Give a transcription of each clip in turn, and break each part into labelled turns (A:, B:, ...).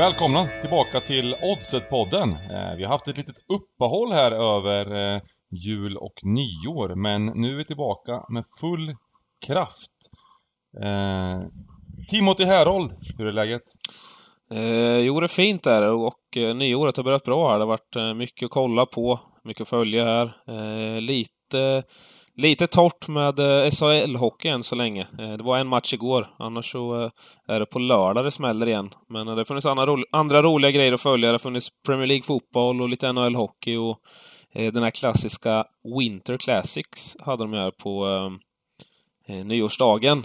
A: Välkomna tillbaka till Oddset-podden. Eh, vi har haft ett litet uppehåll här över eh, jul och nyår, men nu är vi tillbaka med full kraft. Eh, Timothy Herold, hur är läget?
B: Eh, jo, det är fint där och eh, nyåret har börjat bra här. Det har varit eh, mycket att kolla på, mycket att följa här. Eh, lite, lite torrt med eh, SHL-hockey än så länge. Eh, det var en match igår, annars så eh, är det på lördag det smäller igen. Men det har funnits andra, ro andra roliga grejer att följa. Det har funnits Premier League-fotboll och lite NHL-hockey och den här klassiska Winter Classics hade de här på eh, nyårsdagen.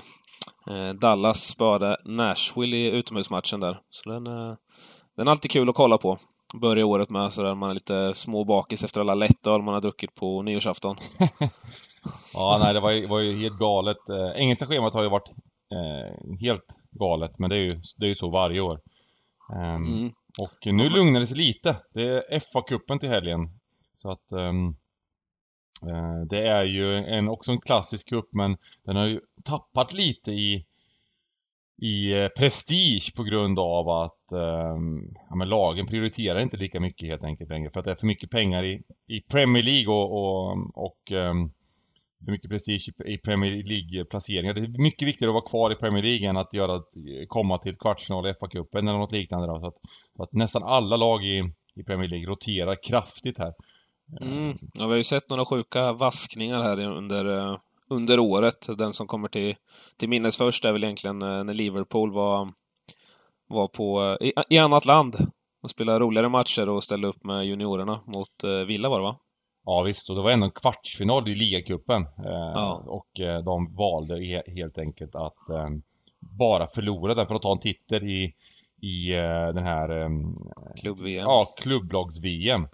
B: Eh, Dallas spöade Nashville i utomhusmatchen där. Så den, eh, den är alltid kul att kolla på. Börja året med sådär, man är lite småbakis efter alla lättöl man har druckit på nyårsafton.
A: Ja, nej det var ju, var ju helt galet. Eh, engelska schemat har ju varit eh, helt galet, men det är ju, det är ju så varje år. Ehm,
B: Mm.
A: Och nu lugnar det sig lite. Det är FA-cupen till helgen. Så att ehm, eh, det är ju en, också en klassisk cup men den har ju tappat lite i, i eh, prestige på grund av att ehm, ja, men lagen prioriterar inte lika mycket helt enkelt längre. För att det är för mycket pengar i, i Premier League och, och, och ehm, för mycket prestige i- Premier League-placeringar. Det är mycket viktigare att vara kvar i Premier League än att göra, komma till kvartsfinal i FA-cupen eller något liknande. Då. Så att, så att nästan alla lag i, i Premier League roterar kraftigt här.
B: Mm. Ja, vi har ju sett några sjuka vaskningar här under, eh, under året. Den som kommer till, till minnes först är väl egentligen eh, när Liverpool var, var på, eh, i, i annat land och spelade roligare matcher och ställde upp med juniorerna mot Villa var det va?
A: Ja visst, och det var ändå en kvartsfinal i ligacupen. Eh,
B: Ja.
A: Och eh, de valde he- helt enkelt att eh, bara förlora den för att ta en titel i, i eh, den här eh,
B: Klubb-VM.
A: Ja, klubblags-VM.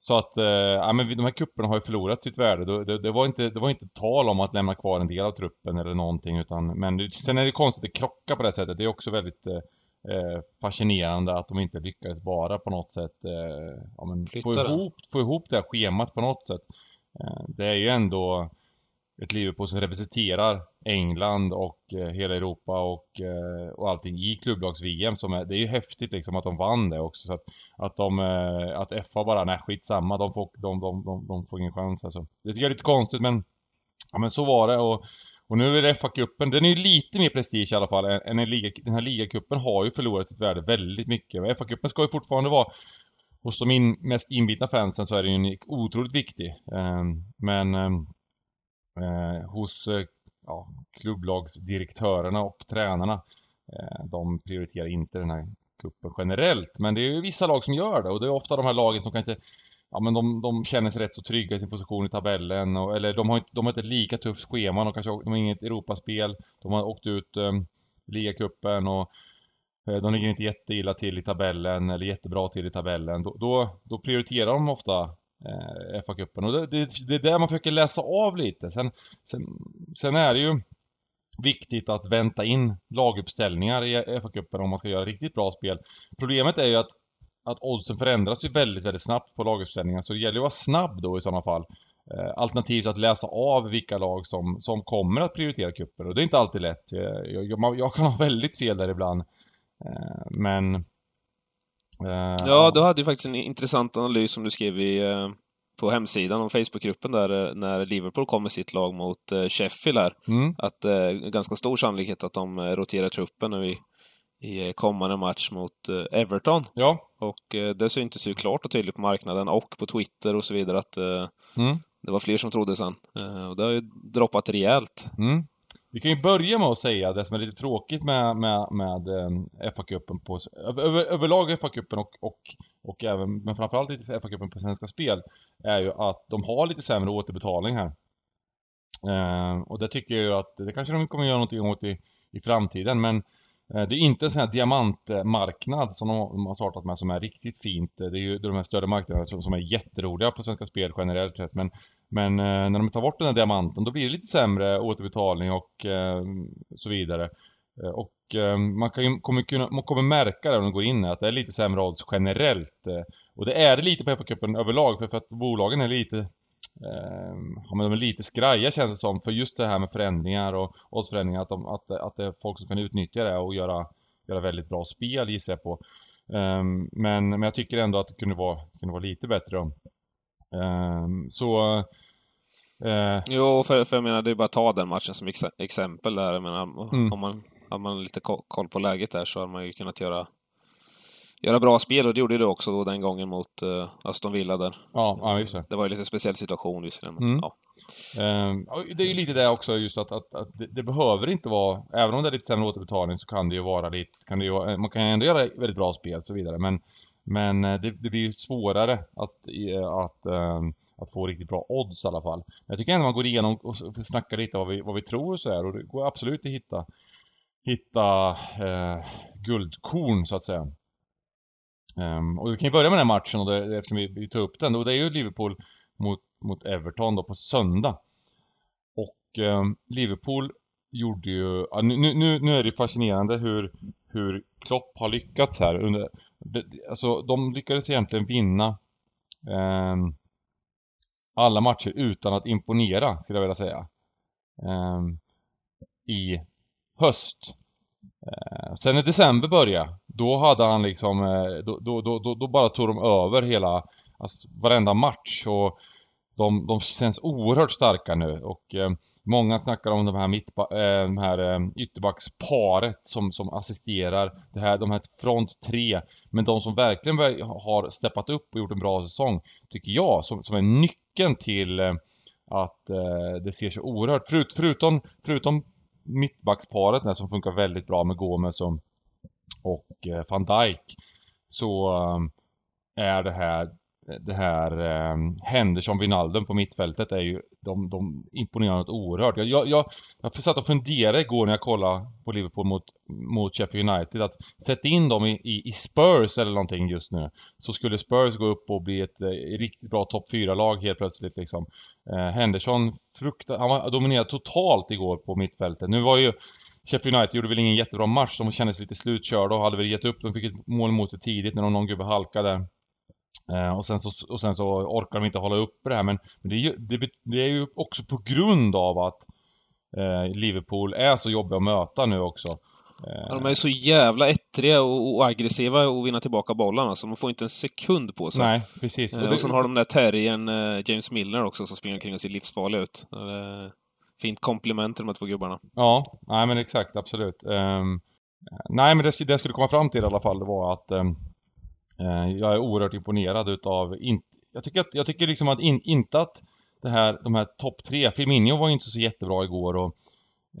A: Så att, eh, ja men de här kupperna har ju förlorat sitt värde. Det, det, det, var inte, det var inte tal om att lämna kvar en del av truppen eller någonting utan, men sen är det konstigt att det krockar på det här sättet. Det är också väldigt eh, fascinerande att de inte lyckades bara på något sätt eh, ja, men få, ihop, få ihop det här schemat på något sätt. Eh, det är ju ändå ett Liverpool som representerar England och eh, hela Europa och, eh, och allting i klubblags-VM som är, det är ju häftigt liksom att de vann det också så att, att de, eh, att FA bara, nej skitsamma, de får, de, de, de, de får ingen chans alltså. Det tycker jag är lite konstigt men, ja men så var det och, och nu är det FA-cupen, den är ju lite mer prestige i alla fall än, än en liga, den här ligacupen har ju förlorat sitt värde väldigt mycket. FA-cupen ska ju fortfarande vara hos de in, mest inbitna fansen så är den ju otroligt viktig. Eh, men ehm, eh, hos eh, ja, klubblagsdirektörerna och tränarna. Eh, de prioriterar inte den här kuppen generellt. Men det är ju vissa lag som gör det och det är ofta de här lagen som kanske Ja men de, de känner sig rätt så trygga i sin position i tabellen och, eller de har, inte, de har inte ett lika tufft schema, de kanske de har inget Europaspel, de har åkt ut um, ligacupen och eh, de ligger inte jätteilla till i tabellen eller jättebra till i tabellen. Då, då, då prioriterar de ofta eh, FA-cupen och det, det, det är där man försöker läsa av lite. Sen, sen, sen är det ju viktigt att vänta in laguppställningar i FA-cupen om man ska göra riktigt bra spel. Problemet är ju att, att oddsen förändras ju väldigt, väldigt snabbt på laguppställningar så det gäller ju att vara snabb då i sådana fall. Eh, Alternativt att läsa av vilka lag som, som kommer att prioritera cupen och det är inte alltid lätt. Eh, Jag, jag, jag kan ha väldigt fel där ibland. Eh, Men... eh,
B: Ja, du hade ju faktiskt en intressant analys som du skrev i, på hemsidan om Facebookgruppen där när Liverpool kom med sitt lag mot Sheffield här.
A: Mm,
B: Att eh, ganska stor sannolikhet att de roterar truppen nu i, i kommande match mot Everton.
A: ja.
B: Och eh, det syntes ju klart och tydligt på marknaden och på Twitter och så vidare att eh,
A: Mm,
B: det var fler som trodde sen. Eh, och det har ju droppat rejält.
A: mm. Vi kan ju börja med att säga det som är lite tråkigt med, med, med eh, FA-cupen på... Över, över, överlag FA-cupen och, och, och även, men framförallt lite FA-cupen på Svenska Spel är ju att de har lite sämre återbetalning här. Eh, och det tycker jag ju att, det kanske de kommer göra någonting åt i, i framtiden men Eh, det är inte en sån här diamantmarknad som de, har startat med som är riktigt fint. Eh, det är ju de här större marknaderna som, som är jätteroliga på Svenska Spel generellt sett men men eh, när de tar bort den här diamanten då blir det lite sämre återbetalning och eh, så vidare. Och eh, man, kan ju, kommer, kunna, man kommer märka det om de går in att det är lite sämre odds generellt. Och det är det lite på FA-cupen överlag för, för att bolagen är lite ja, men de är lite skraja känns det som för just det här med förändringar och oddsförändringar att, de, att, att det är folk som kan utnyttja det och göra göra väldigt bra spel gissar jag på. Um, men, men jag tycker ändå att det kunde vara, kunde vara lite bättre. Um, så...
B: Uh, jo, för, för jag menar, det är bara att ta den matchen som ex exempel där. Jag menar, mm. om man har man lite koll på läget där så har man ju kunnat göra göra bra spel och det gjorde det också då den gången mot uh, Aston Villa där.
A: Ja, ja just det.
B: Det var ju lite speciell situation visserligen. Mm. Ja.
A: Um, det är ju lite det också just att, att, att det, det, behöver inte vara, även om det är lite sämre återbetalning så kan det ju vara lite, kan det ju, man kan ju ändå göra väldigt bra spel och så vidare men men eh, det, det blir ju svårare att, att, um, att få riktigt bra odds i alla fall. Jag tycker ändå man går igenom och snackar lite vad vi, vad vi tror och så här och det går absolut att hitta hitta eh, guldkorn så att säga. Um, och vi kan ju börja med den här matchen och det, eftersom vi, vi tar upp den. Och det är ju Liverpool mot, mot Everton då på söndag. Och um, Liverpool gjorde ju... Ja, nu, nu, nu är det fascinerande hur, hur Klopp har lyckats här. Under, det, alltså de lyckades egentligen vinna um, alla matcher utan att imponera, skulle jag vilja säga. I höst. Eh, sen när december började, då hade han liksom, eh, då, då, då, då, bara tog de över hela, alltså varenda match och de, de känns oerhört starka nu och eh, Många snackar om de här, mitt, eh, de här eh, ytterbacksparet som, som assisterar det här, de här front tre. Men de som verkligen har steppat upp och gjort en bra säsong, tycker jag, som, som är nyckeln till eh, att eh, det ser så oerhört... Förut, förutom, förutom mittbacksparet där som funkar väldigt bra med Gomes och, och eh, van Dijk. Så eh, är det här det här eh, Henderson Wijnaldum på mittfältet är ju de, de imponerar något oerhört. Jag, jag, jag, jag satt och funderade igår när jag kollade på Liverpool mot, mot Sheffield United att sätta in dem i, i, i, Spurs eller någonting just nu. Så skulle Spurs gå upp och bli ett eh, riktigt bra topp 4-lag helt plötsligt liksom. Eh, Henderson fruktar, han var dominerad totalt igår på mittfältet. Nu var ju Sheffield United gjorde väl ingen jättebra match, de kändes lite slutkörda och hade väl gett upp. De fick ett mål mot det tidigt när någon gubbe halkade. Eh, och, sen så, och sen så orkar de inte hålla uppe det här men, men det, är ju, det, det, är ju också på grund av att eh, Liverpool är så jobbiga att möta nu också.
B: Eh, de är så jävla ettriga och, och aggressiva och vinna tillbaka bollarna alltså. De får inte en sekund på sig.
A: Nej, precis.
B: Eh, och, det... och sen har de den där terriern James Milner också som springer omkring och ser livsfarlig ut. Fint komplement till de här två gubbarna.
A: Ja, nej men exakt, absolut. Um, nej men det, det jag skulle komma fram till i alla fall det var att um, Eh, jag är oerhört imponerad utav, in, jag tycker, att, jag tycker liksom att in, inte att det här, de här topp tre, Firmino var ju inte så jättebra igår och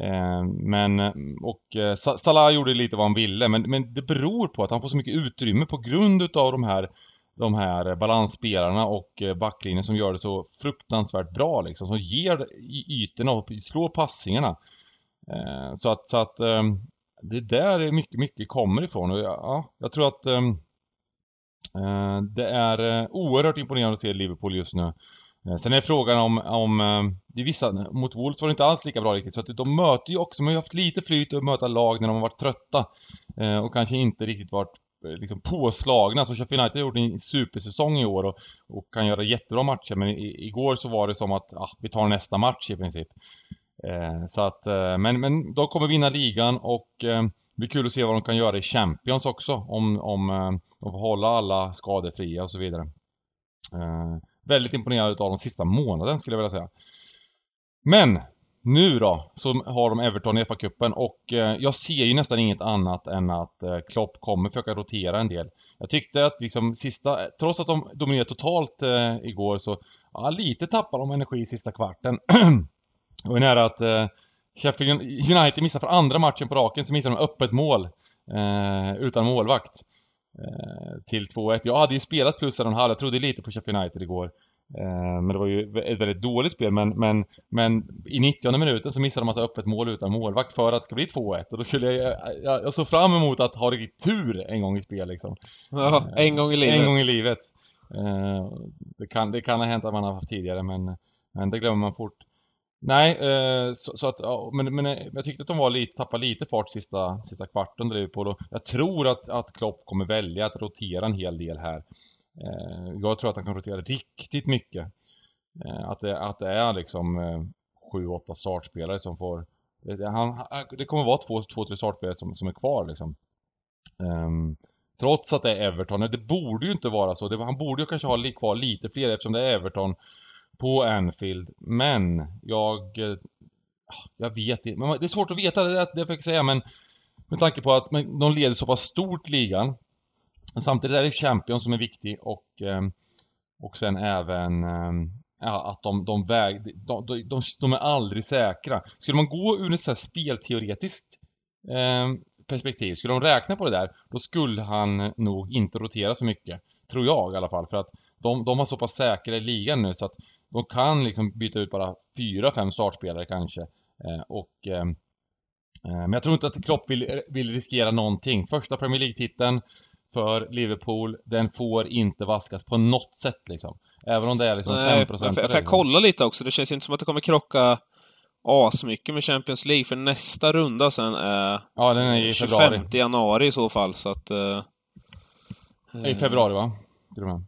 A: eh, men, och eh, Salah gjorde lite vad han ville men, men det beror på att han får så mycket utrymme på grund utav de här de här balansspelarna och eh, backlinjen som gör det så fruktansvärt bra liksom, som ger ytorna och slår passningarna. Eh, så att, så att eh, det där mycket, mycket kommer ifrån och ja, jag tror att Eh, Eh, det är eh, oerhört imponerande att se Liverpool just nu. Eh, sen är frågan om, om det är vissa, mot Wolves var det inte alls lika bra riktigt, så att de möter ju också, de har ju haft lite flyt att möta lag när de har varit trötta. Och kanske inte riktigt varit liksom påslagna. Så Sheffield United har gjort en supersäsong i år och, och kan göra jättebra matcher. Men i, igår så var det som att ah, vi tar nästa match i princip. Eh, så att, eh, men, men de kommer vinna ligan och eh, det blir kul att se vad de kan göra i Champions också. Om, om eh, de får hålla alla skadefria och så vidare. Eh, väldigt imponerad av de sista månaden skulle jag vilja säga. Men nu då, så har de Everton i FA-cupen och eh, jag ser ju nästan inget annat än att eh, Klopp kommer försöka rotera en del. Jag tyckte att liksom sista, trots att de dominerade totalt eh, igår så, ja, lite tappar de energi i sista kvarten. och är nära att eh, Sheffield United missar för andra matchen på raken så missar de öppet mål eh, utan målvakt. Eh, till 2-1. Jag hade ju spelat plus en halv, jag trodde lite på Sheffield United igår. Eh, men det var ju ett väldigt dåligt spel men, men, men i 90 minuten så missade de alltså öppet mål utan målvakt för att det ska bli 2-1 och då skulle jag, jag, jag såg fram emot att ha riktigt tur en gång i spel liksom.
B: Ja, en gång i livet.
A: En gång i livet. Eh, det, kan, det kan ha hänt att man har haft tidigare men, men det glömmer man fort. Nej, eh, så, så, att, ja, men, men eh, jag tyckte att de var lite, tappade lite fart sista, sista kvarten Liverpool då. jag tror att, att Klopp kommer välja att rotera en hel del här. Eh, jag tror att han kan rotera riktigt mycket. Att, det, att det är liksom eh, sju, åtta startspelare som får... Det, han, det kommer vara två, två tre startspelare som, som är kvar liksom. Ehm, trots att det är Everton. Det borde ju inte vara så. Han borde ju kanske ha kvar lite fler eftersom det är Everton på Anfield. Men jag... Eh, ah, jag vet inte. Det är svårt att veta, det, det fick jag säga, men med tanke på att de leder så pass stort ligan. Samtidigt är det Champions som är viktig och, eh, och sen även eh, ja, att de, de, väg, de, de, de, de är aldrig säkra. Skulle man gå ur ett så här spelteoretiskt eh, perspektiv, skulle de räkna på det där, då skulle han nog inte rotera så mycket. Tror jag i alla fall, för att de, de har så pass säkra i ligan nu så att de kan liksom byta ut bara fyra, fem startspelare kanske. Eh, och ehm, eh, men jag tror inte att Klopp vill, vill riskera någonting. Första Premier League-titeln för Liverpool, den får inte vaskas på något sätt liksom. Även om det är liksom Nej, 5%
B: för, för jag kolla lite också, det känns inte som att det kommer krocka asmycket med Champions League, för nästa runda sen är...
A: Ja, den är i 25 februari.
B: januari i så fall, så att... Uh,
A: I februari va? Och med.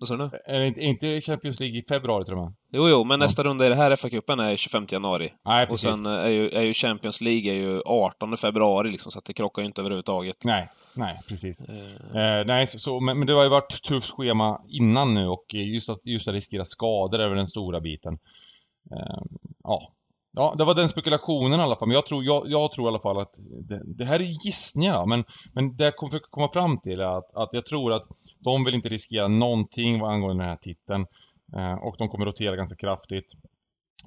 B: Vad sa du?
A: Är det inte Champions League i februari tror jag
B: Jo, jo, men ja. nästa runda i det här FA-cupen är 25 januari.
A: Nej,
B: precis. Och sen är ju, är ju, Champions League är ju 18 februari liksom, så att det krockar ju inte överhuvudtaget.
A: Nej, nej, precis. Uh... Eh, nej, så, så, men, men, det har ju varit tufft schema innan nu och just att, just att riskera skador är väl den stora biten. Eh, ja, Ja, det var den spekulationen i alla fall. Men jag tror, jag, jag tror i alla fall att det, det här är gissningar men, men det jag kommer försöka komma fram till är att, att jag tror att de vill inte riskera någonting vad angående den här titeln. Eh, och de kommer rotera ganska kraftigt.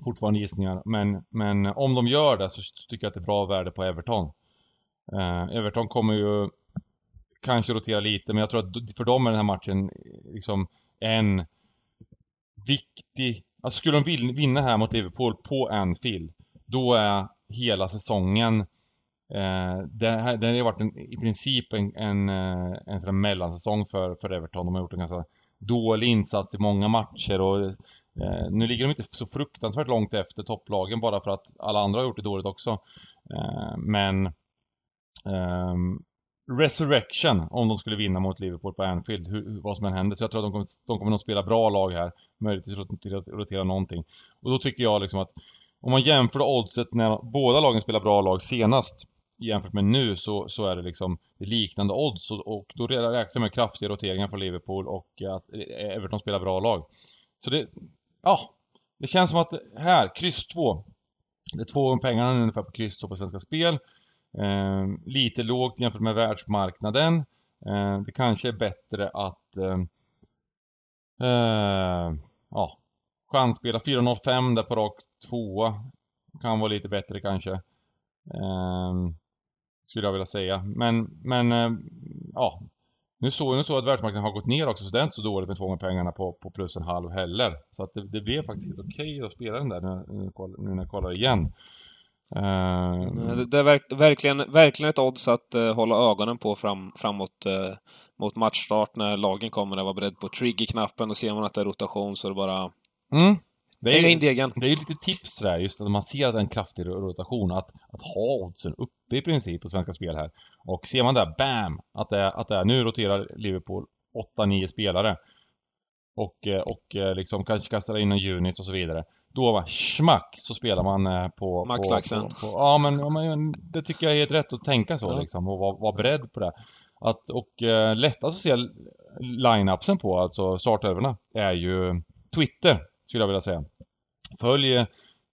A: Fortfarande gissningar. Men, men om de gör det så tycker jag att det är bra värde på Everton. Eh, Everton kommer ju kanske rotera lite men jag tror att för dem är den här matchen liksom en viktig Alltså skulle de vinna här mot Liverpool på Anfield, då är hela säsongen eh, det, här, det har varit en, i princip en, en, eh, en sån mellansäsong för, för Everton. De har gjort en ganska dålig insats i många matcher och eh, nu ligger de inte så fruktansvärt långt efter topplagen bara för att alla andra har gjort det dåligt också. Eh, men ehm, Resurrection om de skulle vinna mot Liverpool på Anfield, hur, vad som än händer. Så jag tror att de kommer, de kommer nog spela bra lag här. möjligtvis att rotera någonting. Och då tycker jag liksom att om man jämför oddset när båda lagen spelar bra lag senast jämfört med nu så, så är det liksom liknande odds och, och då räknar jag med kraftiga roteringar från Liverpool och eh, att Everton spelar bra lag. Så det, ja, det känns som att här, kryss 2. Det är två gånger pengarna ungefär på kryss 2 på Svenska Spel. Eh, lite lågt jämfört med världsmarknaden. Eh, det kanske är bättre att eh, eh ja, chansspela 405 där på rak 2 kan vara lite bättre kanske. Eh, skulle jag vilja säga. Men, men eh, ja. Nu såg jag så att världsmarknaden har gått ner också så det är inte så dåligt med två gånger pengarna på, på plus en halv heller. Så att det, det blev faktiskt helt okej okay att spela den där nu, nu, nu när jag kollar igen.
B: Uh, det är verk, verkligen, verkligen ett odds att uh, hålla ögonen på fram, framåt uh, mot matchstart när lagen kommer att vara beredd på triggerknappen. Då ser man att det är rotation så det bara...
A: Mm.
B: Det är, in degen.
A: det är ju lite tips där, just att man ser att det är en kraftig rotation, att, att ha oddsen uppe i princip på Svenska Spel här. Och ser man där, BAM! Att det, är, att det är, nu roterar Liverpool 8-9 spelare. Och, och liksom kanske kastar in en unit och så vidare då var schmack så spelar man eh, på...
B: Maxlaxen.
A: På, på, ja, men, ja, men det tycker jag är helt rätt att tänka så ja. liksom och vara var beredd på det. Att, och eh, lättast att se line-upsen på, alltså startelvorna, är ju Twitter, skulle jag vilja säga. Följ eh,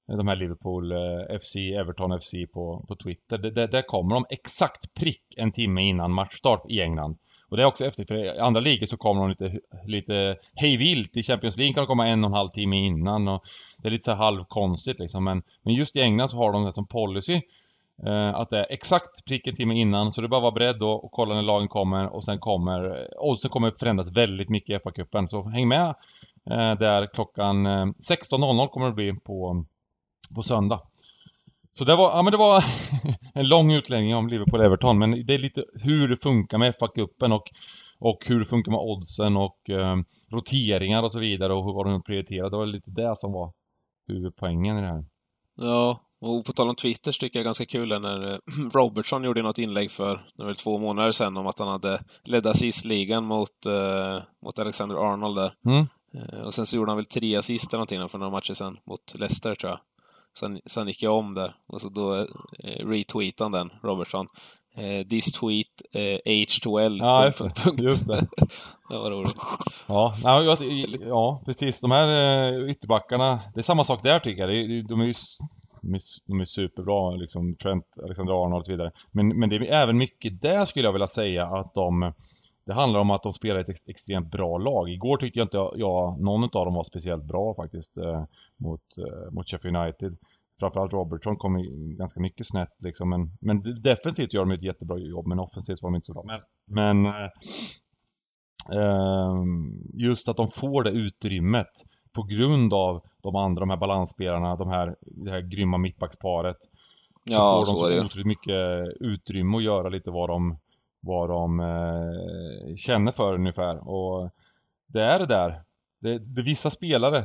A: de här Liverpool eh, FC, Everton FC på, på Twitter. Där kommer de exakt prick en timme innan matchstart i England. Och det är också efter, för i andra ligor så kommer de lite, lite hejvilt. I Champions League kan de komma en och en halv timme innan och det är lite så halvkonstigt liksom. Men, men just i England så har de det som policy eh, att det är exakt prick en timme innan, så det är bara att vara beredd då och kolla när lagen kommer och sen kommer, oddsen kommer förändras väldigt mycket i FA-cupen. Så häng med eh, där klockan eh, 16.00 kommer det bli på, på söndag. Så det var, ja men det var en lång utläggning om Liverpool-Everton, men det är lite hur det funkar med FA-cupen och, och hur det funkar med oddsen och eh, roteringar och så vidare och hur vad de prioriterar. Det var lite det som var huvudpoängen i det här.
B: Ja, och på tal om Twitter så tycker jag ganska kul när eh, Robertson gjorde något inlägg för, det var två månader sedan, om att han hade ledd assistligan mot, eh, mot Alexander Arnold där. Mm. Eh, och sen så gjorde han väl tre assist eller någonting för några matcher sedan mot Leicester tror jag. Sen, sen gick jag om där och så då eh, retweetade den, Robertson. Eh, this tweet eh, H2L.
A: Ja, just det. Just det.
B: det var roligt.
A: Ja, ja, jag- ja, precis. De här eh, ytterbackarna, det är samma sak där tycker jag. De är ju de är, de är superbra, liksom Trent, Alexander-Arnold och så vidare. Men, men det är även mycket där skulle jag vilja säga att de det handlar om att de spelar ett ex- extremt bra lag. Igår tyckte jag inte jag, någon av dem var speciellt bra faktiskt eh, mot, eh, mot Sheffield United. Framförallt Robertson kom ganska mycket snett liksom. Men, men defensivt gör de ett jättebra jobb, men offensivt var de inte så bra. Men, men eh, ehm, just att de får det utrymmet på grund av de andra, de här balansspelarna, de här, det här grymma mittbacksparet. Så
B: Ja,
A: får
B: så
A: de så otroligt mycket utrymme att göra lite vad de, vad de eh, känner för ungefär. Och det är det där. Det, det vissa spelare,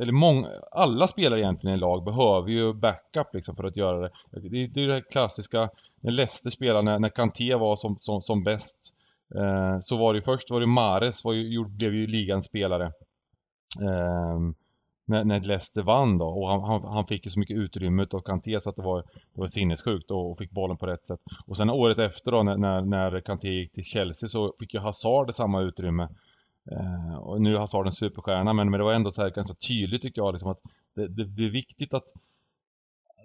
A: eller många, alla spelare egentligen i lag behöver ju backup liksom för att göra det. Det, det är ju det här klassiska, när Leicester spelade, när, när Kanté var som, som, som bäst. Eh, så var det ju först var det Mares, var ju, blev ju ligans spelare. Eh, när, när Leicester vann då och han, han, han fick ju så mycket utrymme av Kanté så att det var, det var sinnessjukt och, och fick bollen på rätt sätt. Och sen året efter då när, när, när Kanté gick till Chelsea så fick ju Hazard samma utrymme. Eh, och nu är Hazard en superstjärna men, men det var ändå så här ganska tydligt tycker jag liksom att det, det, det är viktigt att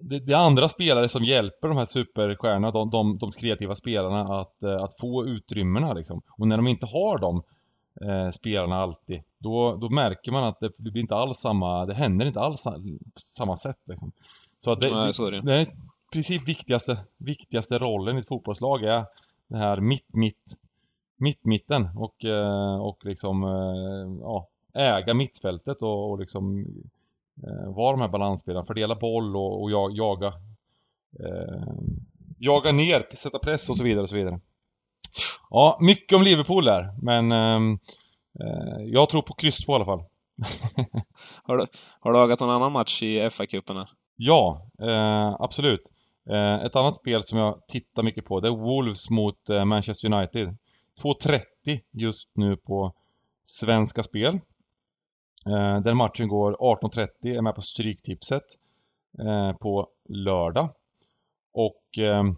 A: det, det är andra spelare som hjälper de här superstjärnorna, de, de, de kreativa spelarna att, eh, att få utrymmena liksom. Och när de inte har dem eh, spelarna alltid, då, då märker man att det, det blir inte alls samma, det händer inte alls på samma sätt liksom. Så att det,
B: Nej, så är det.
A: det i princip viktigaste, viktigaste rollen i ett fotbollslag är det här mitt, mitt, mitt, mitten och, eh, och liksom, eh, ja, äga mittfältet och, och liksom eh, vara de här balansspelarna, fördela boll och, och jag, jaga eh, jaga ner, sätta press och så vidare och så vidare. Ja, mycket om Liverpool där, men ehm, eh, jag tror på kryss två i alla fall.
B: Har du, har du ögat någon annan match i FA-cupen?
A: Ja, eh, absolut. Eh, ett annat spel som jag tittar mycket på det är Wolves mot eh, Manchester United. 2.30 just nu på Svenska Spel. Eh, den matchen går 18.30, är med på Stryktipset eh, på lördag. Och ehm, eh,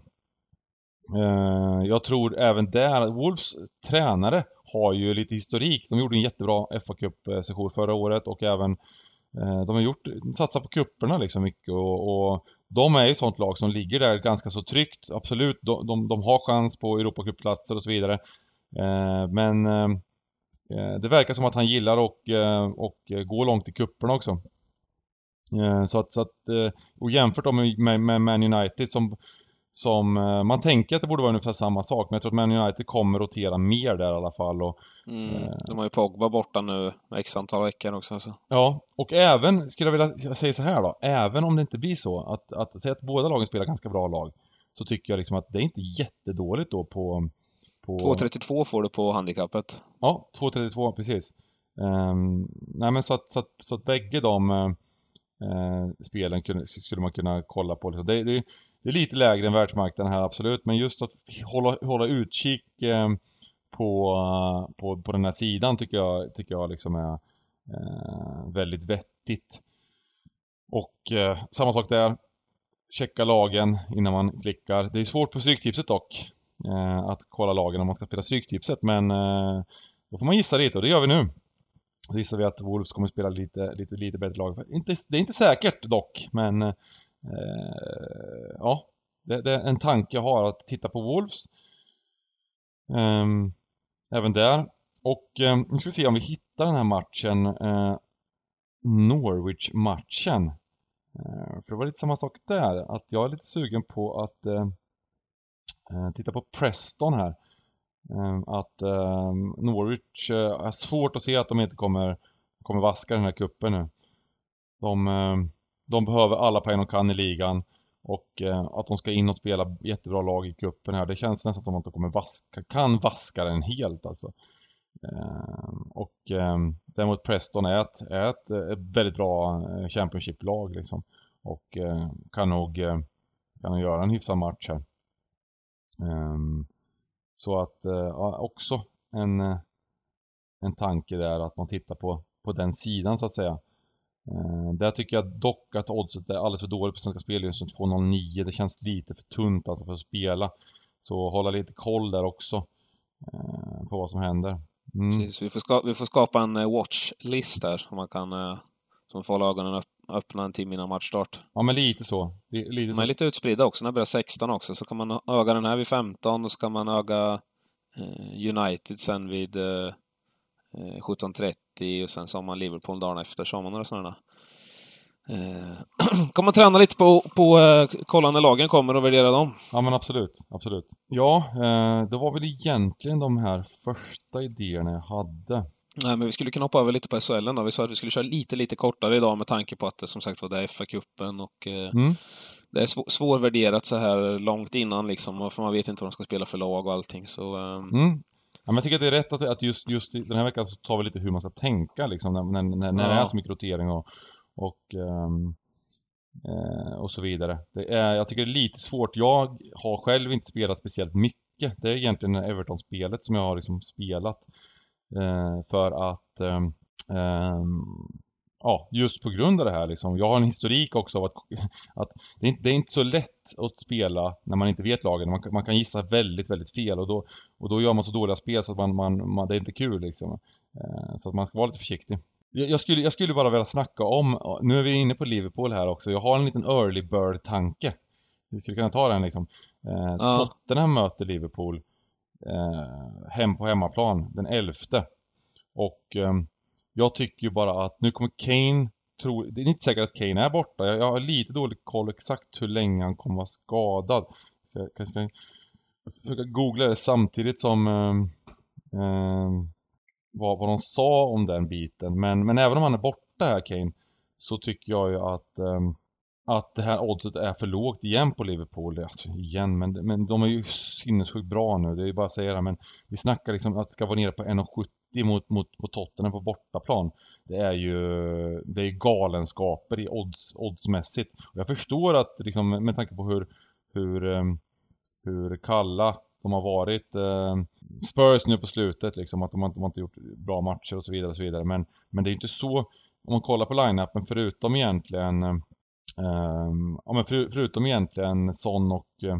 A: Eh, jag tror även där, Wolves tränare har ju lite historik. De gjorde en jättebra fa Cup-session eh, förra året och även eh, de har gjort, satsat på kupperna liksom mycket och, och de är ju ett sånt lag som ligger där ganska så tryggt. Absolut, de, de, de har chans på Europacupplatser och så vidare. Eh, men eh, det verkar som att han gillar och, och gå långt i kupperna också. Eh, så att, så att och jämfört då med, med, med Man United som, som eh, man tänker att det borde vara ungefär samma sak men jag tror att Man United kommer rotera mer där i alla fall och
B: Mm,
A: Eh.
B: de har ju Pogba borta nu x antal veckor också. Så.
A: Ja, och även, skulle jag vilja säga så här då, även om det inte blir så att, att, säga att båda lagen spelar ganska bra lag så tycker jag liksom att det är inte jättedåligt då på... på
B: 2.32 får du på handikappet.
A: Ja, 2.32 precis. Ehm, nej men så att, så att, så att bägge de eh, spelen kunde, skulle man kunna kolla på. Liksom. Det, det, det är lite lägre än världsmarknaden här absolut, men just att hålla, hålla utkik eh, på, på, på den här sidan tycker jag, tycker jag liksom är eh, väldigt vettigt. Och eh, samma sak där. Checka lagen innan man klickar. Det är svårt på Stryktipset dock. Eh, att kolla lagen om man ska spela Stryktipset men eh, då får man gissa lite och det gör vi nu. Då gissar vi att Wolves kommer spela lite, lite, lite bättre lag. Inte, det är inte säkert dock men eh, eh, ja, det, det är en tanke jag har att titta på Wolves. Eh, även där. Och eh, nu ska vi se om vi hittar den här matchen. Eh, Norwich-matchen. Eh, för det var lite samma sak där. Att jag är lite sugen på att eh, eh titta på Preston här. Eh, att eh, Norwich eh, har svårt att se att de inte kommer, kommer vaska den här kuppen nu. De, eh, de behöver alla poäng de kan i ligan. Och eh, att de ska in och spela jättebra lag i cupen här. Det känns nästan som att de kommer vaska, kan vaska den helt alltså. Eh, och eh, däremot Preston är ett, är ett, ett väldigt bra eh, Championship-lag liksom. Och eh, kan nog eh, kan nog göra en hyfsad match här. Ehm, så att, eh, också en, en tanke där att man tittar på, på den sidan så att säga. Eh, där tycker jag dock att oddset är alldeles för dåligt på Svenska Spel just som 2,09. Det känns lite för tunt alltså för att spela. Så hålla lite koll där också eh, på vad som händer.
B: Mm. Precis, vi, får skapa, vi får skapa en uh, watchlist där, om man kan som får hålla ögonen upp, öppna en timme innan matchstart.
A: Ja, men lite så. Lite
B: De är lite utspridda också. När det börjar 16 också, så kan man öga den här vid 15 och så kan man öga United sen vid 17.30 och sen så har man Liverpool dagen efter, så har man några sådana Eh, kommer träna lite på, på eh, kolla när lagen kommer och värdera dem?
A: Ja men absolut, absolut. Ja, eh, det var väl egentligen de här första idéerna jag hade.
B: Nej, men vi skulle kunna hoppa över lite på SHL då. Vi sa att vi skulle köra lite, lite kortare idag med tanke på att det som sagt var det är FA-cupen och eh, mm. det är sv svårvärderat så här långt innan liksom, för man vet inte vad de ska spela för lag och allting så... Eh,
A: mm. Ja, men jag tycker att det är rätt att, att just, just den här veckan så tar vi lite hur man ska tänka liksom när, när, när, ja. det är så mycket rotering och, och, um, uh, och så vidare. Det är, jag tycker det är lite svårt. Jag har själv inte spelat speciellt mycket. Det är egentligen Everton-spelet som jag har liksom spelat. Uh, för att um, um, ja, just på grund av det här liksom. Jag har en historik också av att, att det, är inte, det är inte så lätt att spela när man inte vet lagen. Man, man kan gissa väldigt, väldigt fel och då, och då gör man så dåliga spel så att man, man, man det är inte kul liksom. Eh, så att man ska vara lite försiktig. Jag, jag, skulle, jag skulle bara vilja snacka om, nu är vi inne på Liverpool här också, jag har en liten early bird-tanke. Vi skulle kunna ta den liksom. Eh, ja. Tottenham möter Liverpool eh, hem på hemmaplan den 11. Och eh, jag tycker ju bara att nu kommer Kane, tro, det är inte säkert att Kane är borta. Jag, jag har lite dålig koll exakt hur länge han kommer vara skadad. Så jag kanske ska försöka googla det samtidigt som eh, eh, vad, vad de sa om den biten. Men, men även om han är borta här Kane så tycker jag ju att eh, att det här oddset är för lågt igen på Liverpool. Alltså igen, men, men de är ju sinnessjukt bra nu. Det är ju bara att säga det. Men vi snackar liksom att det ska vara nere på 1,70 mot, mot, mot Tottenham på bortaplan. Det är ju det är galenskaper i odds, oddsmässigt. Och jag förstår att liksom, med tanke på hur, hur, ehm, hur kalla de har varit eh, Spurs nu på slutet liksom, att de har, de har inte gjort bra matcher och så vidare och så vidare. Men, men det är inte så, om man kollar på line-upen förutom egentligen ehm, Ehm, ja men för, förutom egentligen Son och eh,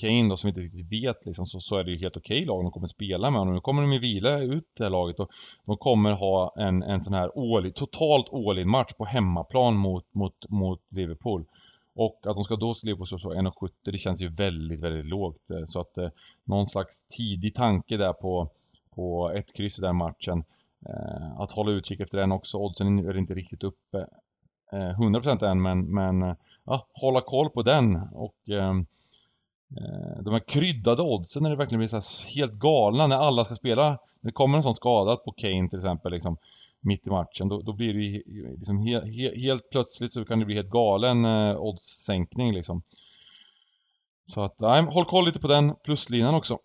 A: Kane då som inte riktigt vet liksom, så, så är det ju helt okej okay lag de kommer spela med och nu kommer de ju vila ut det här laget och de kommer ha en, en sån här all, totalt all match på hemmaplan mot, mot, mot Liverpool. Och att de ska då skriva på så 1,70 det känns ju väldigt, väldigt lågt. Eh, så att eh, någon slags tidig tanke där på, på ett kryss i den matchen. Eh, att hålla utkik efter den också. Oddsen är inte riktigt uppe Eh, 100% än men, men eh, ja, hålla koll på den och ehm, eh, de här kryddade oddsen när det verkligen blir så helt galna när alla ska spela. När det kommer en sån skada på Kane till exempel liksom, mitt i matchen. Då, då blir det liksom he, he, helt plötsligt så kan det bli helt galen eh, oddssänkning liksom. Så att, nej, håll koll lite på den pluslinan också.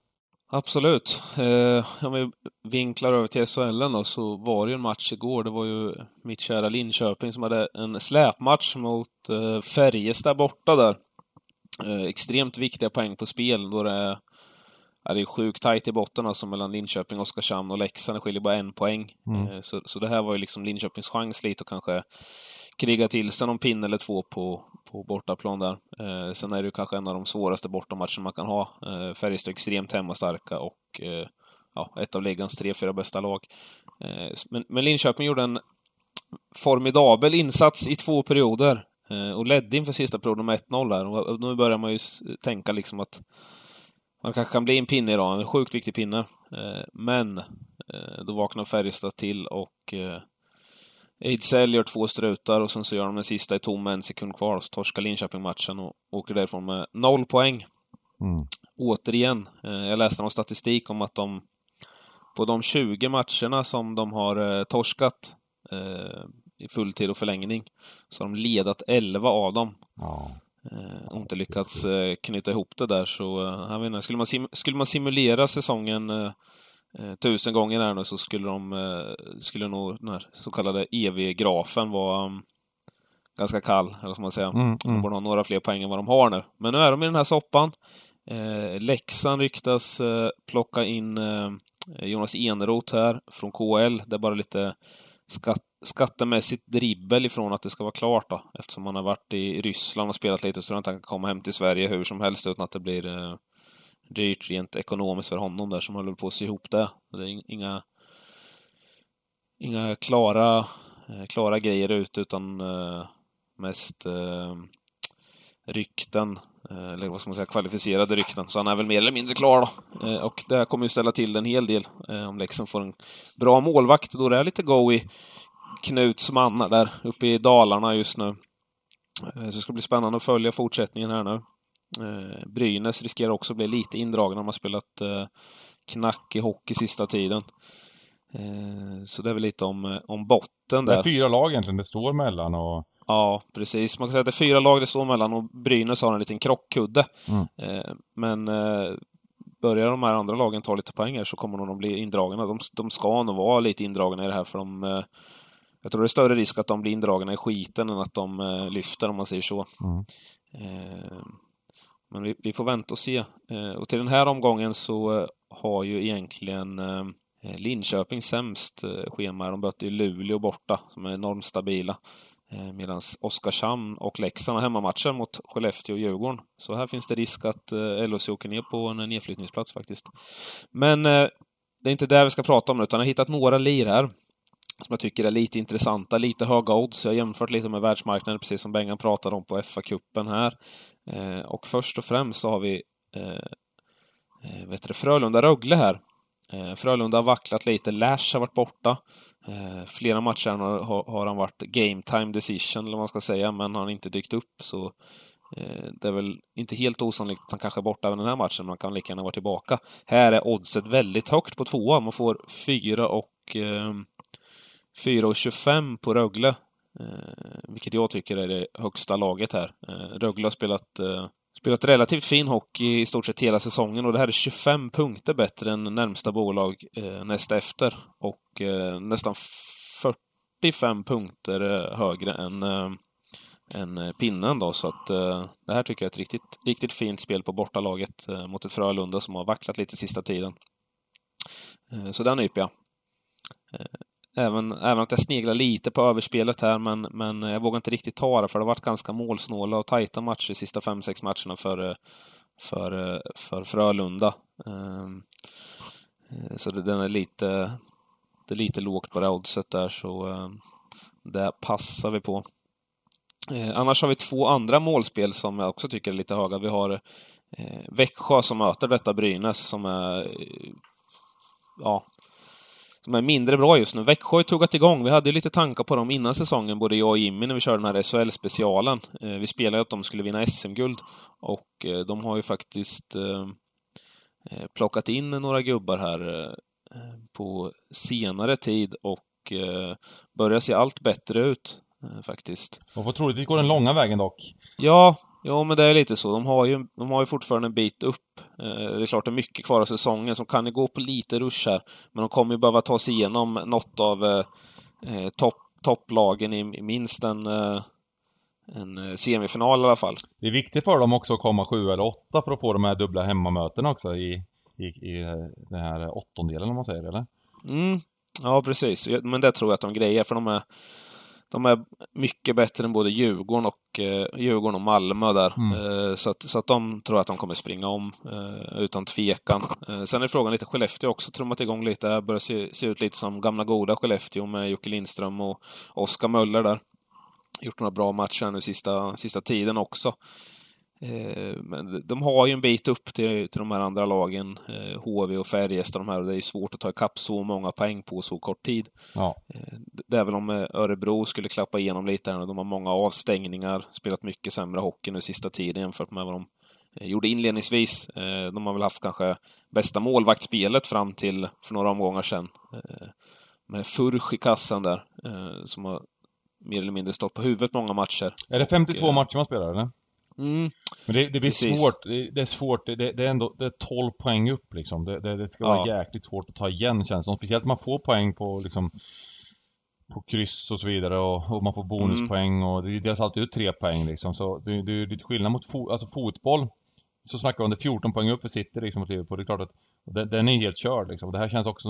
B: Absolut. Eh, om vi vinklar över till SHL då, så var det ju en match igår. Det var ju mitt kära Linköping som hade en släpmatch mot eh, Färjestad borta där. Eh, extremt viktiga poäng på spel då det är, ja, det är sjukt tajt i botten alltså mellan Linköping, Oskarshamn och Leksand. Det skiljer bara en poäng. Mm. Eh, så, så det här var ju liksom Linköpings chans lite att kanske kriga till sig någon pinne eller två på, på bortaplan där. Eh, sen är det ju kanske en av de svåraste bortamatcherna man kan ha. Eh, Färjestad är extremt hemmastarka och eh, ja, ett av ligans tre, fyra bästa lag. Eh, men, men Linköping gjorde en formidabel insats i två perioder. Eh, och ledde inför sista perioden med 1-0 där. Och nu börjar man ju tänka liksom att man kanske kan bli en pinne idag, en sjukt viktig pinne. Eh, men eh, då vaknar Färjestad till och eh, Ejdsell gör två strutar och sen så gör de den sista i tom en sekund kvar. Så torskar Linköping matchen och åker därifrån med noll poäng. Mm. Återigen, jag läste någon statistik om att de på de 20 matcherna som de har torskat i fulltid och förlängning. Så har de ledat 11 av dem. Ja. Eh, och inte lyckats eh, knyta ihop det där, så eh, jag vet inte, skulle, man skulle man simulera säsongen eh, eh, tusen gånger här nu så skulle de, eh, skulle nog den här så kallade EV-grafen vara um, ganska kall, eller vad man säga. Mm, mm. De borde ha några fler poäng än vad de har nu. Men nu är de i den här soppan. Eh, Leksand ryktas eh, plocka in Jonas Eneroth här från KL. Det är bara lite skatt skattemässigt dribbel ifrån att det ska vara klart då. Eftersom han har varit i Ryssland och spelat lite så tror jag inte han kan komma hem till Sverige hur som helst utan att det blir eh, dyrt rent ekonomiskt för honom där som håller på att sy ihop det. Det är inga, inga klara, eh, klara grejer ut utan eh, mest eh, rykten, eller vad ska man säga, kvalificerade rykten. Så han är väl mer eller mindre klar då. Och det här kommer ju ställa till en hel del om Leksand får en bra målvakt då det är lite go i Knuts mannar där uppe i Dalarna just nu. Så det ska bli spännande att följa fortsättningen här nu. Brynäs riskerar också att bli lite indragna. De har spelat knackig hockey sista tiden. Så det är väl lite om, om botten där.
A: Det är fyra lag egentligen det står mellan och
B: Ja, precis. Man kan säga att det är fyra lag det står mellan och Brynäs har en liten krockkudde. Mm. Eh, men eh, börjar de här andra lagen ta lite poäng här så kommer de att bli indragna. De, de ska nog vara lite indragna i det här för de... Eh, jag tror det är större risk att de blir indragna i skiten än att de lyfter, om man säger så. Mm. Men vi, vi, får vänta och se. Eh, och till den här omgången så eh, har ju egentligen eh, Linköping sämst schema. De möter ju Luleå borta, som är enormt stabila. Eh, Medan Oskarshamn och Leksand har hemmamatcher mot Skellefteå och Djurgården. Så här finns det risk att eh, LHC åker ner på en nedflyttningsplats faktiskt. Men eh, det är inte det vi ska prata om nu, utan jag har hittat några lir här som jag tycker är lite intressanta, lite höga odds. Jag har jämfört lite med världsmarknaden, precis som Bengan pratade om på FA-cupen här. Eh, och först och främst så har vi eh, eh, vet du, Frölunda-Rögle här. Frölunda har vacklat lite, Lash har varit borta. Eh, flera matcher har, har, han varit game time decision, eller vad man ska säga, men han har inte dykt upp. Så eh, det är väl inte helt osannolikt att han kanske är borta även den här matchen, men han kan lika gärna vara tillbaka. Här är oddset väldigt högt på tvåan. Man får 4 och eh, 4,25 på Rögle. Eh, vilket jag tycker är det högsta laget här. Eh, Rögle har spelat eh, spelat relativt fin hockey i stort sett hela säsongen och det här är 25 punkter bättre än närmsta bolag eh, näst efter och eh, nästan 45 punkter eh, högre än, eh, än eh, pinnen då så att eh, det här tycker jag är ett riktigt, riktigt fint spel på bortalaget eh, mot ett Frölunda som har vacklat lite sista tiden. Eh, så den nyper jag. Eh, Även, även att jag sneglar lite på överspelet här, men, men jag vågar inte riktigt ta det, för det har varit ganska målsnåla och tajta matcher de sista fem sex matcherna för, för, för Frölunda. Ehm, eh, så den är lite, det är lite lågt på det oddset där, så ehm, det passar vi på. Eh, annars har vi två andra målspel som jag också tycker är lite höga. Vi har eh, Växjö som möter detta Brynäs som är ja, som är mindre bra just nu. Växjö har ju tuggat igång. Vi hade ju lite tankar på dem innan säsongen, både jag och Jimmy, när vi körde den här SHL-specialen. Eh, vi spelade att de skulle vinna SM-guld och eh, de har ju faktiskt eh, plockat in några gubbar här på senare tid och börjar se allt bättre ut faktiskt.
A: Man får troligtvis gå den långa vägen dock.
B: Ja, Ja, men det är lite så. De har ju, de har ju fortfarande en bit upp. Eh, det är klart det är mycket kvar av säsongen, så kan ju gå på lite rush här. Men de kommer ju behöva ta sig igenom något av eh, eh topp, topplagen i minst en, eh, en eh, semifinal i alla fall.
A: Det är viktigt för dem också att komma sju eller åtta för att få de här dubbla hemmamötena också i, i, i den här åttondelen om man säger, eller?
B: Mm, ja precis. Men det tror jag att de grejer, för de är de är mycket bättre än både Djurgården och, eh, Djurgården och Malmö där. Mm. Eh, så, att, så att de tror att de kommer springa om eh, utan tvekan. Eh, sen är frågan lite Skellefteå också, trummat igång lite. Börjar se, se ut lite som gamla goda Skellefteå med Jocke Lindström och Oskar Möller där. Gjort några bra matcher nu sista, sista tiden också. Eh, men de har ju en bit upp till, till de här andra lagen, HV eh, och Färjestad de här, och det är svårt att ta ikapp så många poäng på så kort tid. Ja. Eh, det är väl om Örebro skulle klappa igenom lite här de har många avstängningar, spelat mycket sämre hockey nu sista tiden jämfört med vad de gjorde inledningsvis. De har väl haft kanske bästa målvaktsspelet fram till för några omgångar sedan. Med Furch i kassan där, som har mer eller mindre stått på huvudet många matcher.
A: Är det 52 och, matcher man spelar eller?
B: Mm.
A: Men det, det blir Precis. svårt, det, det, är svårt, det, det, är ändå det är 12 poäng upp liksom. Det, ska ja. vara jäkligt svårt att ta igen känns det. Speciellt man får poäng på liksom på kryss och så vidare och, och man får bonuspoäng mm. och det delas alltid ut tre poäng liksom. Så det, det är lite skillnad mot fo, alltså fotboll. Så snackar vi om det 14 poäng upp för City liksom mot Liverpool. Det är klart att den, den är helt körd liksom. Det här känns också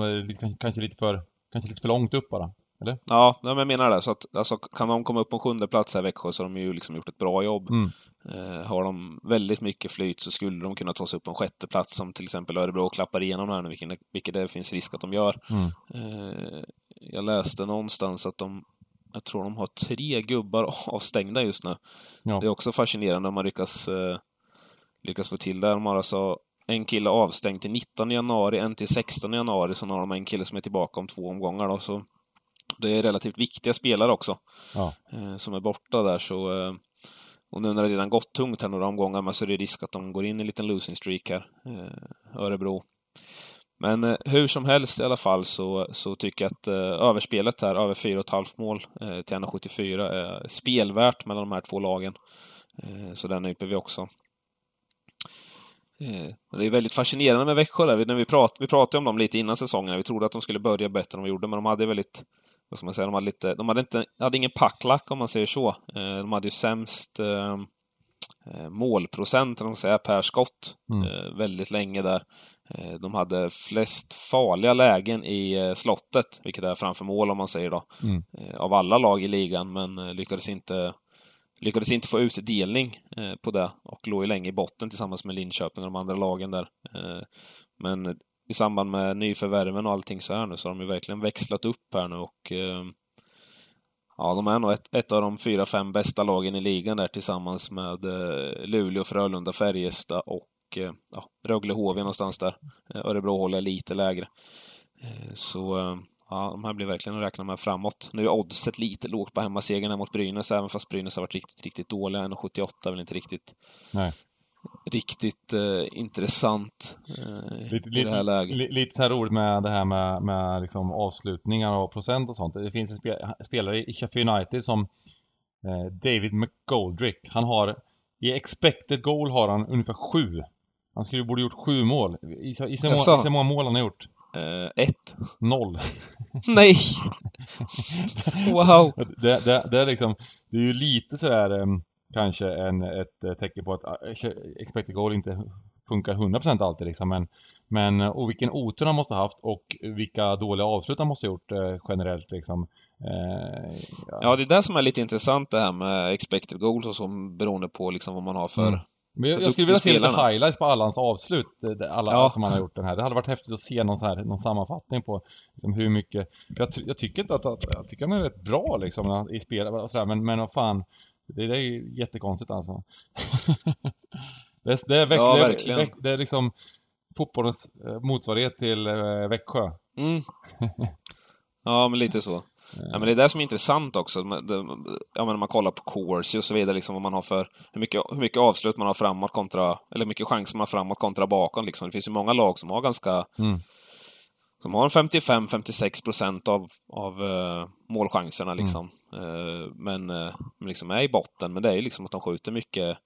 A: kanske lite för, kanske lite för långt upp bara. Eller?
B: Ja, jag menar det. Så att, alltså, kan de komma upp på en sjunde plats här i Växjö så har de ju liksom gjort ett bra jobb.
A: Mm.
B: Eh, har de väldigt mycket flyt så skulle de kunna ta sig upp på en sjätte plats som till exempel Örebro klappar igenom här nu, vilket, vilket det finns risk att de gör.
A: Mm.
B: Eh, jag läste någonstans att de, jag tror de har tre gubbar avstängda just nu.
A: Ja.
B: Det är också fascinerande om man lyckas, eh, lyckas få till det. De har alltså en kille avstängd till 19 januari, en till 16 januari, sen har de en kille som är tillbaka om två omgångar. Då, så det är relativt viktiga spelare också
A: Ja.
B: eh, som är borta där. Så, eh, och nu när det redan gått tungt här några omgångar men så är det risk att de går in i en liten losing streak här, eh, Örebro. Men hur som helst i alla fall så, så tycker jag att eh, överspelet här, över 4,5 mål eh, till 1,74 är spelvärt mellan de här två lagen. Eh, så den nyper vi också. Eh, och det är väldigt fascinerande med Växjö där. Vi- När vi, prat, vi pratade om dem lite innan säsongen. Vi trodde att de skulle börja bättre än de gjorde, men de hade väldigt vad ska man säga, de hade lite, de hade inte, hade ingen packlack om man säger så. Eh, De hade ju sämst eh, eh, målprocent, om man säger, per skott.
A: Mm.
B: Eh, väldigt länge där. De hade flest farliga lägen i slottet, vilket är framför mål om man säger då.
A: Mm.
B: Av alla lag i ligan, men lyckades inte lyckades inte få utdelning på det och låg ju länge i botten tillsammans med Linköping och de andra lagen där. Men i samband med nyförvärven och allting så här nu så har de ju verkligen växlat upp här nu och eh, Ja, de är nog ett, ett av de fyra, fem bästa lagen i ligan där tillsammans med eh, Luleå, Frölunda, Färjestad och eh, ja, Rögle-HV någonstans där. Eh, Örebro håller lite lägre. Eh, Så eh, ja, de här blir verkligen att räkna med framåt. Nu är oddset lite lågt på hemmasegern mot Brynäs, även fast Brynäs har varit riktigt, riktigt dåliga. 1,78 är väl inte riktigt,
A: Nej
B: riktigt eh, intressant eh,
A: Lite,
B: i det här
A: lite,
B: läget.
A: li- lite så här roligt med det här med, med liksom avslutningar och procent och sånt. Det finns en spe, spelare i Sheffield United som eh, David McGoldrick. Han har, i expected goal har han ungefär sju. Han skulle borde gjort sju mål. Gissa hur många, mål han har gjort?
B: Eh, ett.
A: Noll.
B: Nej! wow!
A: Det, det, det är liksom, det är ju lite sådär em, kanske en, ett eh, tecken på att eh, expected goal inte funkar 100% alltid liksom. Men, men eh, och vilken otur han måste ha haft och vilka dåliga avslut han måste ha gjort eh, generellt liksom. Eh, ja.
B: Ja, det är det som är lite intressant det här med expected goals och så beroende på liksom vad man har för...
A: Mm. Men jag, jag skulle vilja se lite highlights på alla hans avslut, eh, alla
B: Ja.
A: som han har gjort den här. Det hade varit häftigt att se någon, så här, någon sammanfattning på liksom, hur mycket... Jag, jag tycker inte att, att jag tycker han är rätt bra liksom i spel sådär, men, men vad fan. Det, det är jättekonstigt alltså. det, är- det, är, Väx-
B: Ja,
A: det, är. Väx- det är liksom fotbollens eh, motsvarighet till eh, Växjö.
B: Mm. Ja, men lite så. Ja, men det är det som är intressant också. Ja, när man kollar på Corsi och så vidare, liksom, vad man har för, hur, mycket, hur mycket avslut man har framåt kontra, eller hur mycket chanser man har framåt kontra bakom. Liksom. Det finns ju många lag som har ganska,
A: Mm.
B: som har en 55-56 procent av, av uh, målchanserna liksom. Eh, men uh, liksom är i botten. Men det är ju liksom att de skjuter mycket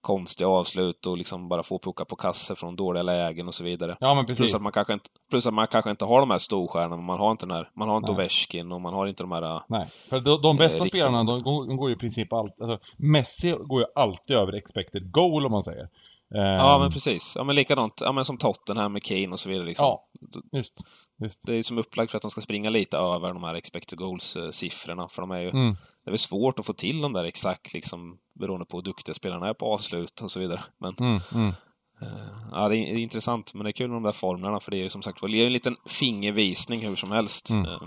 B: konstiga avslut och liksom bara får puckar på kasse från dåliga lägen och så vidare.
A: Ja men precis.
B: Plus att, man kanske inte, plus att man kanske inte har de här storstjärnorna, man har inte den här, man har inte
A: Nej.
B: Ovechkin och man har inte de här... äh,
A: Nej, för de, de bästa
B: Eh,
A: spelarna de, går- de går ju i princip alltid, alltså Messi går ju alltid över expected goal om man säger.
B: Ja,
A: Ehm,
B: men precis. Ja, men likadant, ja men som Tottenham med Kane och så vidare liksom.
A: Ja, just, just.
B: Det är ju som upplagt för att de ska springa lite över de här expected goals-siffrorna, för de är ju...
A: Mm.
B: Det är väl svårt att få till dem där exakt, liksom, beroende på hur duktiga spelarna är på avslut och så vidare. Men
A: Mm, mm.
B: eh, ja, det är, det är intressant, men det är kul med de där formlerna, för det är ju som sagt det är en liten fingervisning hur som helst. Eh,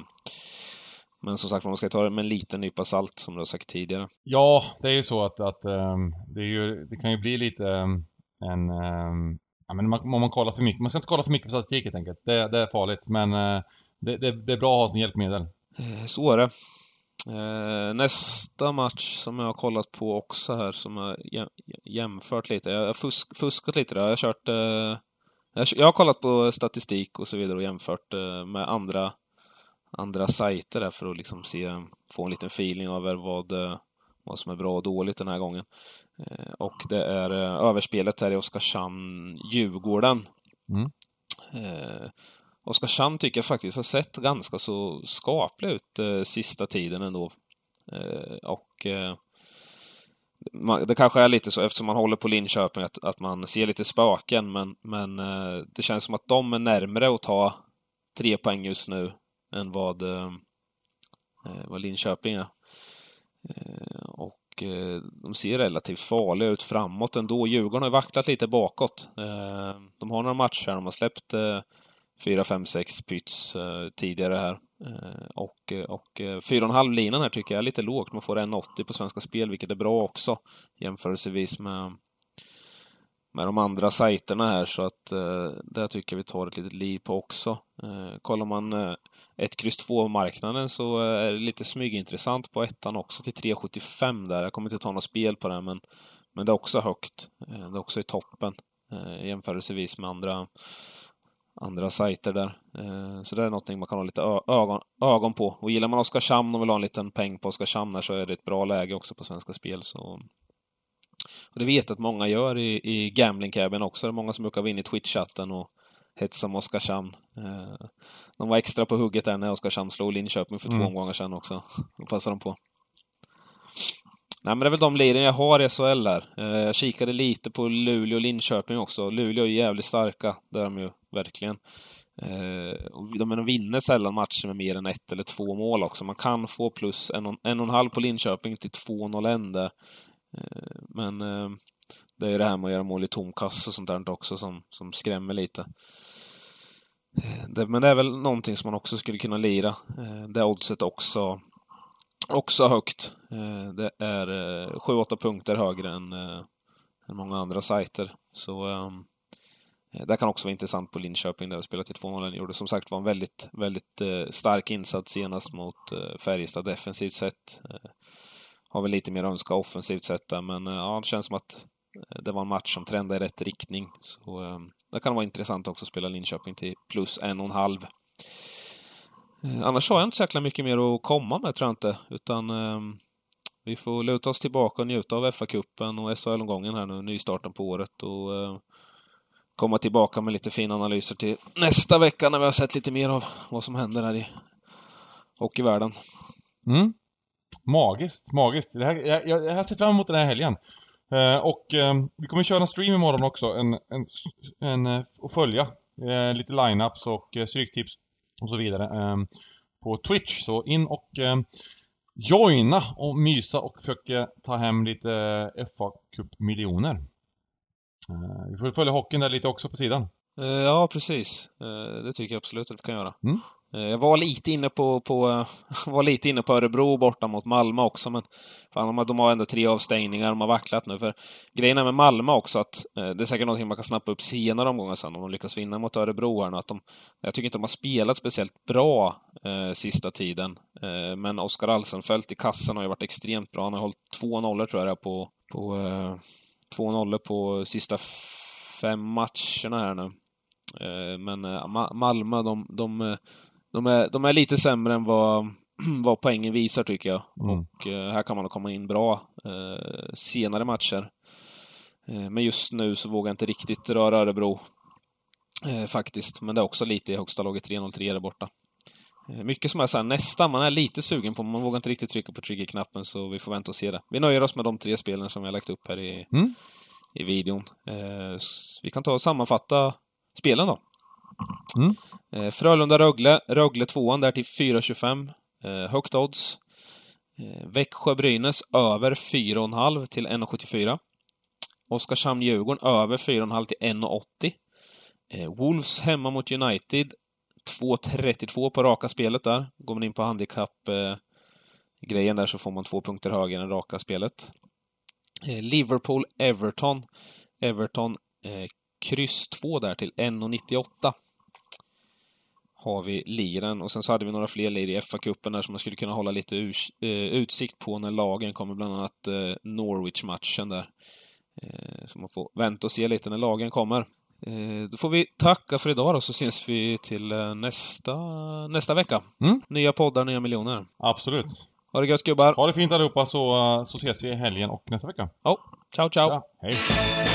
B: Men som sagt, man ska ta det med en liten nypa salt, som du har sagt tidigare.
A: Ja, det är ju så att, att ehm, det, är ju, det kan ju bli lite ehm, en... ehm, ja, men man, om man kollar för mycket, man ska inte kolla för mycket på statistik helt enkelt. Det, det är farligt, men eh, det, det, det är bra att ha som hjälpmedel.
B: Eh, så är det. Eh, nästa match som jag har kollat på också här, som jag jämfört lite. Jag har fusk, fuskat lite där. Jag har kört... Jag, har kollat på statistik och så vidare och jämfört med andra, andra sajter där för att liksom se, få en liten feeling över vad, vad som är bra och dåligt den här gången. Eh, och det är eh, överspelet här i Oskarshamn-Djurgården.
A: Mm.
B: Eh, Oskarshamn tycker jag faktiskt har sett ganska så skaplig ut eh, sista tiden ändå. Eh, och eh, man, det kanske är lite så eftersom man håller på Linköping att, att man ser lite spöken men, men eh, det känns som att de är närmre att ta tre poäng just nu än vad, vad Linköping är. Eh, och de ser relativt farliga ut framåt ändå. Djurgården har vacklat lite bakåt. Eh, de har några matcher, de har släppt 4, 5, 6 pyts eh, tidigare här. Och, och 4,5 linan här tycker jag är lite lågt. Man får 1,80 på Svenska Spel, vilket är bra också jämförelsevis med med de andra sajterna här så att eh, där tycker jag vi tar ett litet liv på också. Eh, kollar man eh, ett kryss 2-marknaden så eh, är det lite smygintressant på ettan också till 3,75 där. Jag kommer inte ta något spel på det men, men det är också högt. Eh, det är också i toppen eh, jämförelsevis med andra, andra sajter där. Eh, så det är någonting man kan ha lite ögon, ögon på. Och gillar man Oskarshamn och vill ha en liten peng på Oskarshamn så är det ett bra läge också på Svenska Spel. Så och det vet jag att många gör i, i Gambling Cabin också. Det är många som brukar vara inne i Twitch-chatten och hetsa om Oskarshamn. Eh, de var extra på hugget där när Oskarshamn slog Linköping för mm. två omgångar sedan också. Då passade de på. Nej, men det är väl de liren jag har i SHL där. Eh, jag kikade lite på Luleå och Linköping också. Luleå är jävligt starka, det är de ju verkligen. Eh, de vinner sällan matcher med mer än ett eller två mål också. Man kan få plus en och en, och en halv på Linköping till 2-0 där. Eh, men eh, det är ju det här med att göra mål i tom kasse och sånt där också som, som skrämmer lite. Eh, men det är väl någonting som man också skulle kunna lira. Det oddset också, också högt. Det är 7-8 punkter högre än, än många andra sajter. Så ehm, det kan också vara intressant på Linköping där de spelat till 2-0. Gjorde som sagt var en väldigt, väldigt stark insats senast mot Färjestad defensivt sett har väl lite mer att önska offensivt sett där, men eh, ja, det känns som att eh, det var en match som trendade i rätt riktning. Så eh, det kan vara intressant också att spela Linköping till plus en och en halv. Eh, annars har jag inte så jäkla mycket mer att komma med, tror jag inte. Utan eh, vi får luta oss tillbaka och njuta av FA-cupen och SHL-omgången här nu, nystarten på året. Och eh, komma tillbaka med lite fina analyser till nästa vecka när vi har sett lite mer av vad som händer här i hockeyvärlden.
A: Mm. Magiskt, magiskt. Det här, jag, jag, jag ser fram emot den här helgen. Eh, och eh, vi kommer köra en stream imorgon också, en, en, en, eh, och följa eh, lite lineups och eh, stryktips och så vidare eh, på Twitch. Så in och eh, joina och mysa och försöka ta hem lite fa Cup miljoner vi får följa hockeyn där lite också på sidan.
B: Ja, precis. Det tycker jag absolut att vi kan göra. Mm. Eh, jag var lite inne på, på, eh, var lite inne på Örebro borta mot Malmö också, men fan, de har ändå tre avstängningar, de har vacklat nu. För grejen är med Malmö också att eh, det är säkert någonting man kan snappa upp senare omgångar sen, om de lyckas vinna mot Örebro här nu. Att de, jag tycker inte de har spelat speciellt bra eh, sista tiden. Eh, men Oskar Alsenfelt i kassen har ju varit extremt bra. Han har hållit två nollor tror jag på, på eh, två nollor på sista fem matcherna här nu. Men Malmö, de, de de är, de är lite sämre än vad, vad poängen visar, tycker jag. Mm. Och eh, här kan man komma in bra eh, senare matcher. Eh, men just nu så vågar jag inte riktigt röra Örebro. Eh, faktiskt. Men det är också lite i högsta laget 3-0-3 där borta. Eh, mycket som är såhär nästan, man är lite sugen på, man vågar inte riktigt trycka på triggerknappen så vi får vänta och se det. Vi nöjer oss med de tre spelen som vi har lagt upp här i, mm. i videon. Eh, vi kan ta och sammanfatta spelen då. Mm. Eh, Frölunda-Rögle. Rögle tvåan där till 4,25. Eh, högt odds. Eh, Växjö-Brynäs över 4,5 till 1,74. Oskarshamn-Djurgården över 4,5 till 1,80. Eh, Wolves hemma mot United. 2,32 på raka spelet där. Går man in på handikapp-grejen där så får man två punkter högre än raka spelet. Eh, Liverpool-Everton. Everton eh, kryss 2 där till 1,98 har vi liren och sen så hade vi några fler lir i FA-cupen där som man skulle kunna hålla lite eh, utsikt på när lagen kommer, bland annat eh, Norwich-matchen där. Eh, så man får vänta och se lite när lagen kommer. Då får vi tacka för idag då, så syns vi till nästa, nästa vecka. Mm. Nya poddar, nya miljoner.
A: Absolut.
B: Ha det gött gubbar!
A: Ha det fint allihopa så, så ses vi i helgen och nästa vecka.
B: Ja, ciao ciao! Ja,
A: hej!